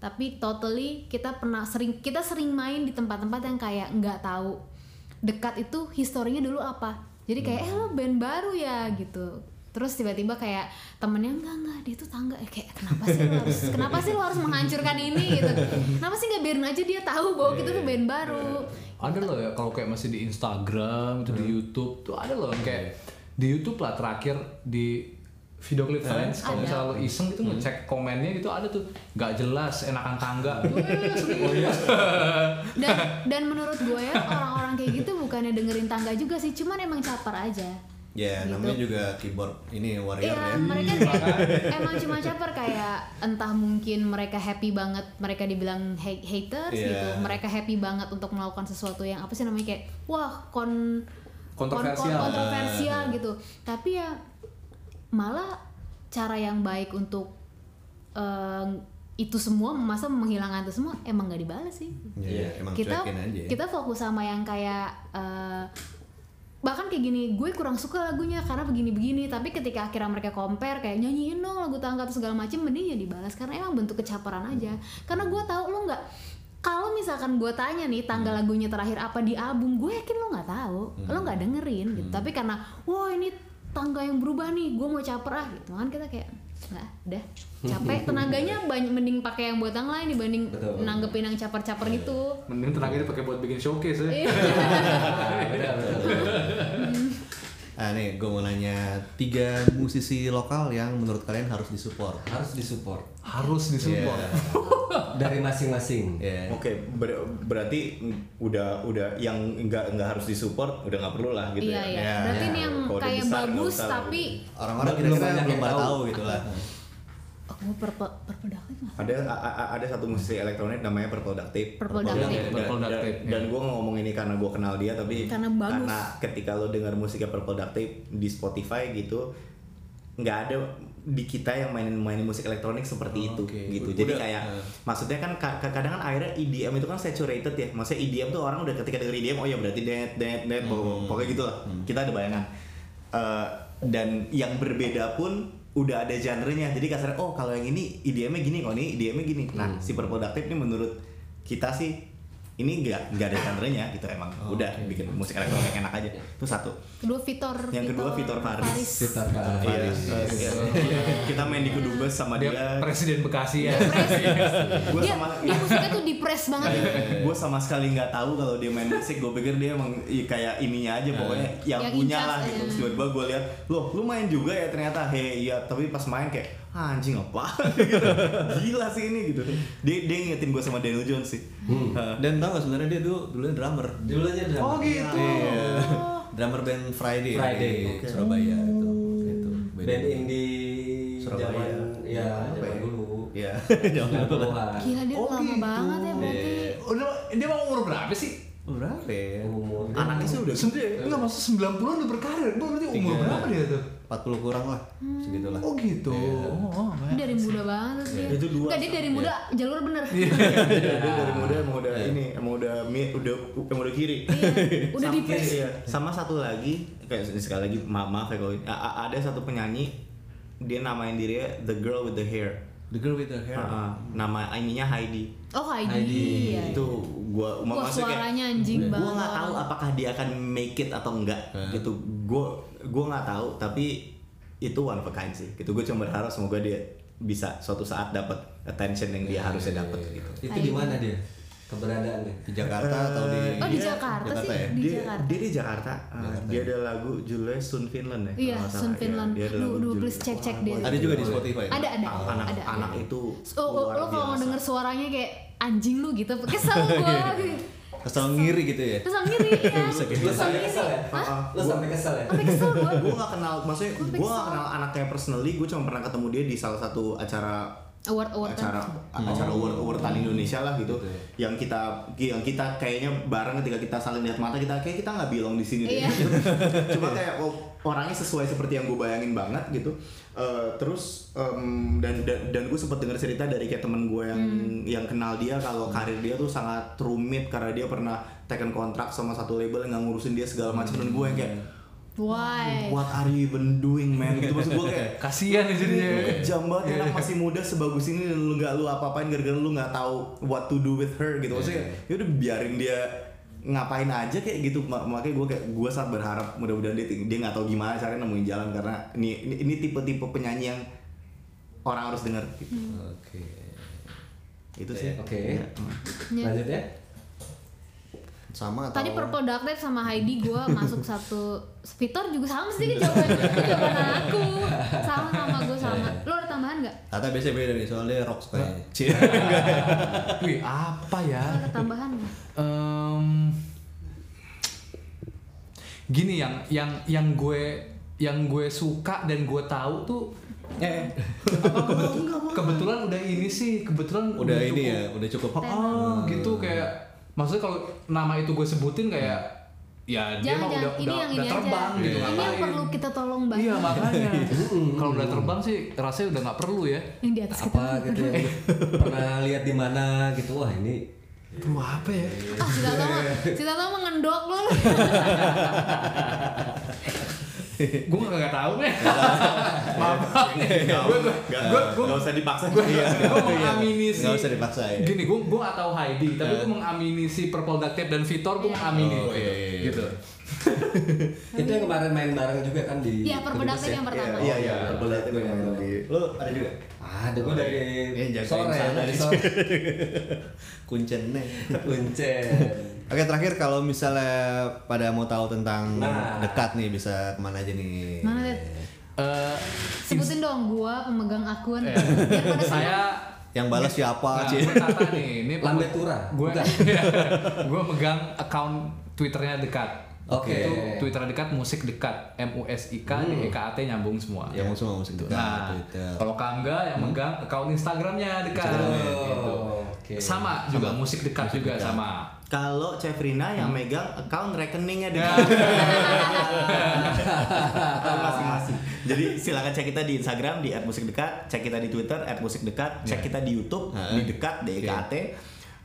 tapi totally kita pernah sering kita sering main di tempat-tempat yang kayak nggak tahu dekat itu historinya dulu apa? Jadi kayak eh lo band baru ya gitu. Terus tiba-tiba kayak temennya enggak enggak dia tuh tangga. Eh, kayak kenapa sih lo harus kenapa sih lo harus menghancurkan ini? Gitu. Kenapa sih nggak biarin aja dia tahu bahwa kita tuh band baru. Ada loh ya kalau kayak masih di Instagram itu di YouTube tuh ada loh kayak di YouTube lah terakhir di video klip fans kalau misalnya lo iseng gitu ngecek komennya gitu ada tuh nggak jelas enakan tangga oh iya dan dan menurut gue ya orang-orang kayak gitu bukannya dengerin tangga juga sih cuman emang caper aja Ya, Gitu. namanya juga keyboard ini warrior Iya, ya. mereka kayak emang cuma caper kayak entah mungkin mereka happy banget mereka dibilang ha- haters Iya. gitu. Mereka happy banget untuk melakukan sesuatu yang apa sih namanya kayak wah kon kon- kon- Kontroversial. kontroversial gitu. Tapi ya malah cara yang baik untuk eh, itu semua masa menghilangkan itu semua emang nggak dibalas sih. Ya, emang kita aja ya. kita fokus sama yang kayak eh, bahkan kayak gini gue kurang suka lagunya karena begini-begini tapi ketika akhirnya mereka compare kayak nyanyiin dong lagu tangga atau segala macem mending ya dibalas karena emang bentuk kecaperan aja. Karena gue tahu lo nggak kalau misalkan gue tanya nih tanggal lagunya terakhir apa di album gue yakin lo nggak tahu lo nggak dengerin gitu. Tapi karena wah ini tangga yang berubah nih gue mau caper ah gitu kan. Kita kayak nggak udah capek. Tenaganya banyak mending pakai yang buat yang lain dibanding Betul. nanggepin yang caper-caper gitu. Mending tenaga dipakai buat bikin showcase ya Ah nih, gue mau nanya tiga musisi lokal yang menurut kalian harus disupport. harus disupport harus disupport Iya. dari masing-masing Iya. Oke, ber- berarti udah udah yang nggak nggak harus disupport udah nggak perlu lah gitu iya ya. iya Ya, berarti ya. ini yang udah kayak besar, bagus tapi Orang-orang Belum kira-kira banyak belum yang pada tahu. gitu lah. gue perpe perpedakan mah Ada ada satu musisi elektronik namanya Purple Duct Tape. Purple Duct Dan- Tape. dan- Purple Duct dan- Tape, Dan ya. gue ngomong ini karena gue kenal dia tapi Karena bagus. karena ketika lo dengar musiknya Purple Duct Tape di Spotify gitu nggak ada di kita yang mainin mainin musik elektronik seperti Oh, itu oke. gitu. Udah, Jadi kayak eh. maksudnya kan ka- ka- kadang kan akhirnya EDM itu kan saturated ya. Maksudnya EDM tuh orang udah ketika denger EDM oh ya berarti dance dance dance pokok- pokoknya gitu lah. Kita ada bayangan. Eh, dan yang berbeda pun udah ada genre-nya. Jadi kasarnya oh kalau yang ini EDM-nya gini, kalau ini EDM-nya gini. Nah, si Productive ini menurut kita sih ini nggak nggak ada genre-nya gitu emang udah bikin musik elektronik enak aja. Itu satu. Kedua Vitor yang kedua Vitor Faris, Vitor Faris. Iya, iya, iya. kita main di Kedubes sama Dia dia, presiden Bekasi ya. gue sama dia musiknya tuh depres banget. Gue sama sekali nggak tahu kalau dia main musik. Gue pikir dia emang kayak ininya aja pokoknya yang, Yang punya lah gitu. tiba-tiba gue lihat loh lu main juga ya ternyata? He iya. Tapi pas main kayak "Ah, anjing apa gitu. gila sih ini gitu dia dia ngingetin gue sama Daniel Jones sih Hah. Dan tau gak sebenarnya dia dulu dulunya drummer. Dulunya drama. Oh gitu. Iya. Drummer band Friday, Friday. di Oke. Surabaya itu. Itu. Band indie Surabaya. zaman ya zaman dulu. Iya. Zaman duluan. gila dia Oh, lama gitu. banget ya berarti Udah dia mau umur berapa sih? Berapa ya? Umur anaknya sih udah Sembilan, enggak maksud 90-an udah berkarir. Gua berarti umur Tiga. berapa dia tuh? 40 kurang lah. Segitulah. Oh gitu. Oh, oh, Dia dari muda banget sih Itu dua. Enggak, dia dari muda jalur bener dia dari muda emang udah ini emang udah mi- udah emang udah kiri Iya, udah sama, depres. iya. sama satu lagi kayak sekali lagi maaf maaf ya kalau ada satu penyanyi dia namain dirinya the girl with the hair The girl with the hair. Ah. nama ininya Heidi Oh Heidi, Heidi. iya. itu gua Wah maksudnya kayak- suaranya anjing banget. gue nggak tahu apakah dia akan make it atau enggak gitu. Gue gue nggak tahu tapi itu one of a kind sih gitu. Gue cuma berharap semoga dia bisa suatu saat dapat attention yang dia harusnya dapat gitu. Itu di mana dia? Keberadaannya. Di Jakarta atau di Oh di Jakarta, sih, ya? di dia, Jakarta dia di Jakarta, Ah, dia ada lagu judulnya Sun Finland ya Iya, Sun. Iya, Finland. dia ada lagu judul- please cek-cek deh. Ada juga di Spotify. Ada, ada, anak ada, anak ada. itu Oh, oh, lo kalau biasa. denger suaranya kayak anjing lu gitu, kesel gua Kesel ngiri gitu ya. Terus ngiri ya Lu sampai kesel ya? Hah? Lu sampai kesel ya? Sampai kesel gua gue gak kenal maksudnya Gua gue kesel. gak kenal anaknya personally gue cuma pernah ketemu dia di salah satu acara Award award acara kan acara award awardan Indonesia lah gitu. Yang kita yang kita kayaknya bareng ketika kita saling lihat mata kita kayak kita nggak bilang di sini deh. Iya. cuma kayak oh, orangnya sesuai seperti yang gue bayangin banget gitu. Eh, terus em, dan dan, dan gue sempat dengar cerita dari kayak temen gue yang Hmm. yang kenal dia kalau karir dia tuh sangat rumit karena dia pernah taken kontrak sama satu label yang nggak ngurusin dia segala macam. Dan gue yang kayak Why? what are you even doing man gitu maksud gue kayak Kasihan ya jadinya. lu kejam banget anak masih muda sebagus ini dan lu nggak lu apa-apain gara-gara lu nggak tahu what to do with her gitu maksudnya ya udah biarin dia ngapain aja kayak gitu Ma- makanya gue kayak gue sangat berharap mudah-mudahan dia dia nggak tahu gimana caranya nemuin jalan karena ini ini, ini tipe-tipe penyanyi yang orang harus denger gitu. Oke. itu sih Oke. Ya. Ya. Lanjut ya. Sama atau Tadi Productive sama Heidi gue masuk satu Vitor juga sama sih jawaban jawaban aku. Sama sama gue sama. Lo ada tambahan nggak? Tata biasanya beda nih soalnya rock. Cie. Wih, apa ya? lo ada tambahan nggak? Em, gini yang yang yang gue yang gue suka dan gue tahu tuh eh. apa, kebet- kebetulan udah ini sih kebetulan Udah ini cukup- ya, udah cukup. Oh, gitu kayak maksudnya kalau nama itu gue sebutin kayak ya dia jangan mah jangan udah ini udah, yang udah ini terbang aja gitu ini yang perlu kita tolong banget Iya makanya. kalau udah terbang sih rasanya udah nggak perlu ya. yang di atas kita Apa gitu ya? Pernah lihat di mana gitu wah ini Itu apa ya? ah si Tata mah si Tata mah ngendok lo gue nggak tahu nih. Maaf. Gue gue gue nggak usah dipaksa gue mengamini si Nggak usah dipaksa ya. gini gue gue gak tahu Heidi tapi gue mengamini si Purple Duck Tape dan Vitor gue Iya. mengamini Oh, kok iya, itu. iya, iya. gitu itu yang kemarin main bareng juga kan di Iya, Duck yang pertama. iya iya Oh, Duck Tape yang di Lo ada juga? Ada gue dari Iya, jagain sore dari sore. Kuncennya. Kuncen. Oke terakhir kalau misalnya pada mau tahu tentang Nah. dekat nih bisa ke mana aja nih? Mana? Eh, sebutin dong gua pemegang akun eh, saya Yang balas siapa? Nah, nih, ini Lambe Tura, Gue gue megang account Twitternya dekat. Oke. Itu Twitter dekat musik dekat M U S I K D E K A T nyambung semua. Yang mau semua musik dekat Nah, Twitter. kalau Kangga yang megang account Instagramnya dekat. Gitu. Oh, oke. Sama juga musik dekat juga dekat. sama. kalau Cevrina yang megang account rekeningnya Ya. masing-masing Jadi silakan cek kita di Instagram di @musikdekat, cek kita di Twitter @musikdekat, cek kita di YouTube di dekat DKT.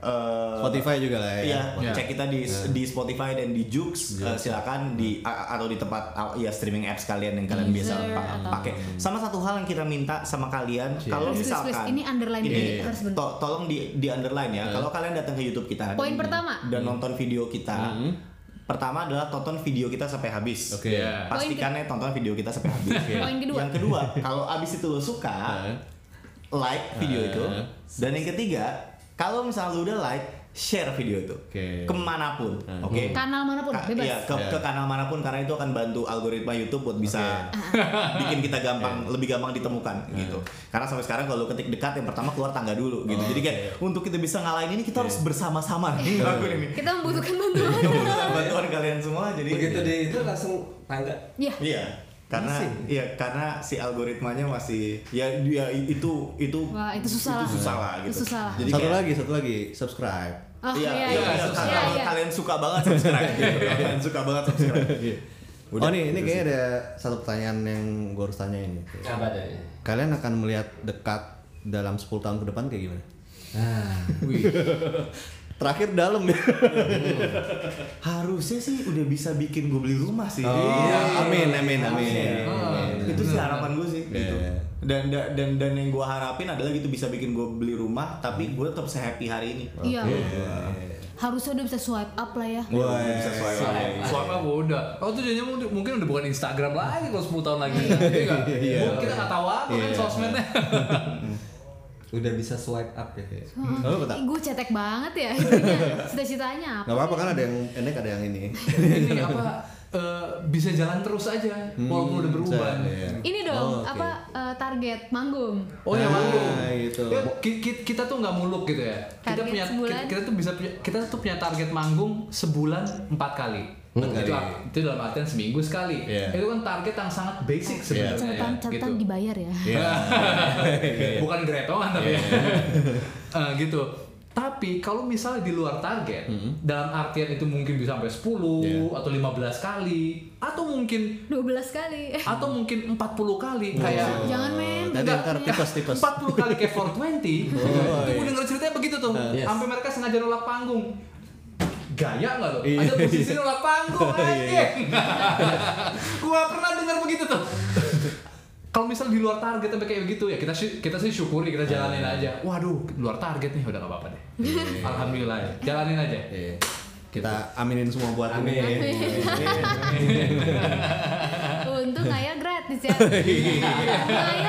Eh, Spotify juga lah ya. Iya, Ya. cek kita di di Spotify dan di Joox Eh, silakan di atau di tempat ya streaming apps kalian yang kalian biasa Deezer atau- pakai. Sama satu hal yang kita minta sama kalian, kalau Please, please, misalkan please. Ini underline ini, harus to- tolong di di underline ya. Kalau kalian datang ke YouTube kita Poin dan- pertama. dan nonton video kita, pertama adalah tonton video kita sampai habis. Oke. Iya. Pastikan ya tonton video kita sampai habis. Poin kedua. Yang kedua, kalau abis itu lo suka, like video itu. Dan yang ketiga, kalau misalnya lu udah like, share video itu Oke. ke mana pun, oke? Kanal mana pun, Ka- bebas. Iya, ke, ke kanal mana pun karena itu akan bantu algoritma YouTube buat bisa bikin kita gampang, lebih gampang ditemukan gitu. Karena sampai sekarang kalau lu ketik dekat yang pertama keluar tangga dulu gitu. Jadi kayak untuk kita bisa ngalahin ini kita harus bersama-sama nih ngelakuin ini. Kita membutuhkan bantuan. Bantuan kalian semua jadi Begitu di itu langsung tangga. Iya. Iya. Karena iya karena si algoritmanya masih ya dia itu itu Wah, itu susah lah. Itu susah lah gitu. Itu susah. Jadi satu kayak- lagi, satu lagi, subscribe. Oh, iya, iya, iya, iya. iya, Iya, iya. kalian suka banget subscribe gitu. Kalian suka banget subscribe. oh nih, ini kayaknya ada satu pertanyaan yang gue harus tanya ini. Apa? Kalian akan melihat dekat dalam 10 tahun ke depan kayak gimana? Wih. Terakhir dalam ya. Harusnya sih udah bisa bikin gue beli rumah sih. Iya, amin, amin, amin. Iya. Itu sih harapan gue sih gitu. Iya. Dan da- dan dan yang gue harapin adalah gitu bisa bikin gue beli rumah tapi gue tetap sehappy hari ini. Iya. Harusnya udah bisa swipe up lah ya. Wah, bisa swipe up. Swipe up udah. Oh tuh jadinya mungkin- udah bukan Instagram lagi kalau 10 tahun lagi. Iya? Iya. Kita nggak tahu apa kan Iya. sosmednya. Udah bisa swipe up ya. Apa tak? Gue cetek banget ya. Cita-citanya apa? Gak apa-apa kan ada yang enek ada yang ini. Ini apa? eh, bisa jalan terus aja walaupun udah berubah. Iya. Ini dong, Oh, oke. apa eh, target manggung? Oh ya Ah, manggung. gitu. Ya, ki- ki- kita tuh nggak muluk gitu ya. Kita Target punya sebulan? kita, kita tuh bisa punya kita tuh punya target manggung sebulan empat kali. Empat itu, itu dalam artian seminggu sekali. Iya. Itu kan target yang sangat basic sebenarnya. Catatan ya, catatan gitu. dibayar ya. Iya. Bukan gretongan tapi ya. Eh, gitu. Tapi kalau misalnya di luar target, dalam artian itu mungkin bisa sampai 10 Iya. atau 15 kali atau mungkin 12 kali. atau mungkin 40 kali kayak Jangan men. Nanti Enggak, ntar tipes tipes. 40 kali kayak 420 Oh, itu gue iya. denger ceritanya begitu tuh Yes. sampai mereka sengaja nolak panggung gaya nggak lo? Iya. ada musisi nolak panggung Iya, anjing gua pernah dengar begitu tuh kalau misal di luar target sampai kayak begitu ya kita sih kita sih syukuri kita jalanin Iya. aja waduh luar target nih udah gak apa-apa deh alhamdulillah ya jalanin aja Iya. Kita aminin semua buat Amin. ini. Untung Ngayal gratis ya.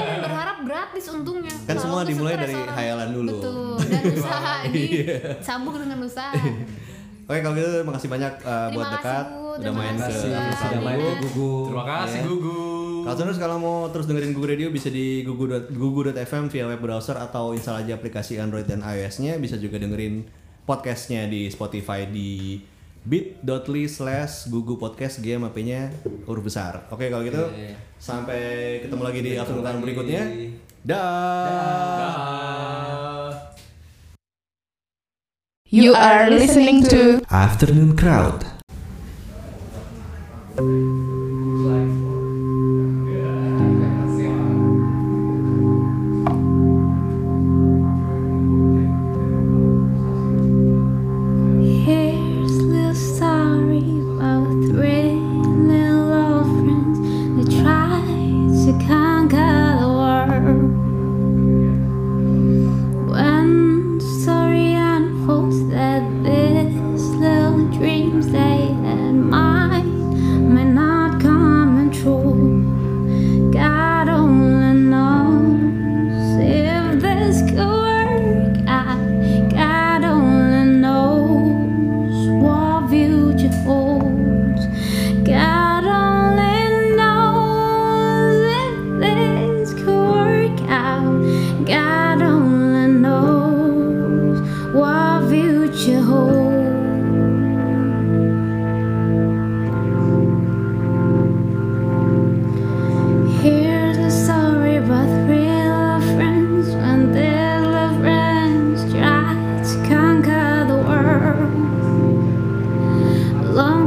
Dan berharap gratis untungnya. Kan semua dimulai dari restoran. hayalan dulu. Betul. Dan usaha ini sambung dengan usaha. Oke kalau gitu terima kasih banyak uh, buat dekat udah main ke Sudah, main ke Gugu. terima kasih Iya. Gugu Kalau terus kalau mau terus dengerin Gugu Radio bisa di gugu gugu.fm via web browser atau install aja aplikasi Android dan iOS-nya. Bisa juga dengerin podcastnya di Spotify di bit.ly slash gugu podcast G sama P-nya huruf besar. Oke kalau gitu Oke. sampai ketemu lagi di afternoon lagi. berikutnya. Dah. Dah. You are listening to Afternoon Crowd.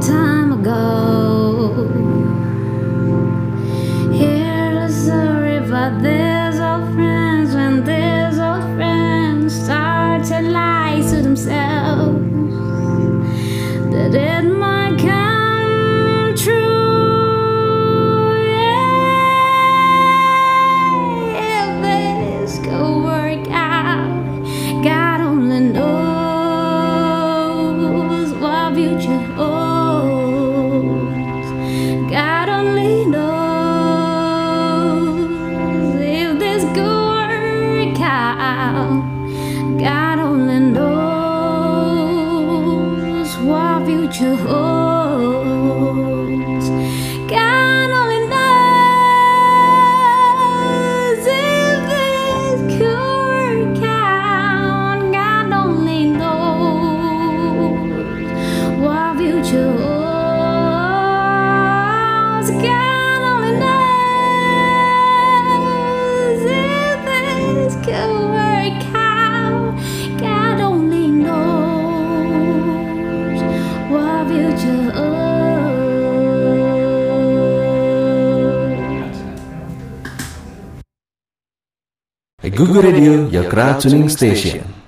sometimes Google Radio, your crowd tuning station.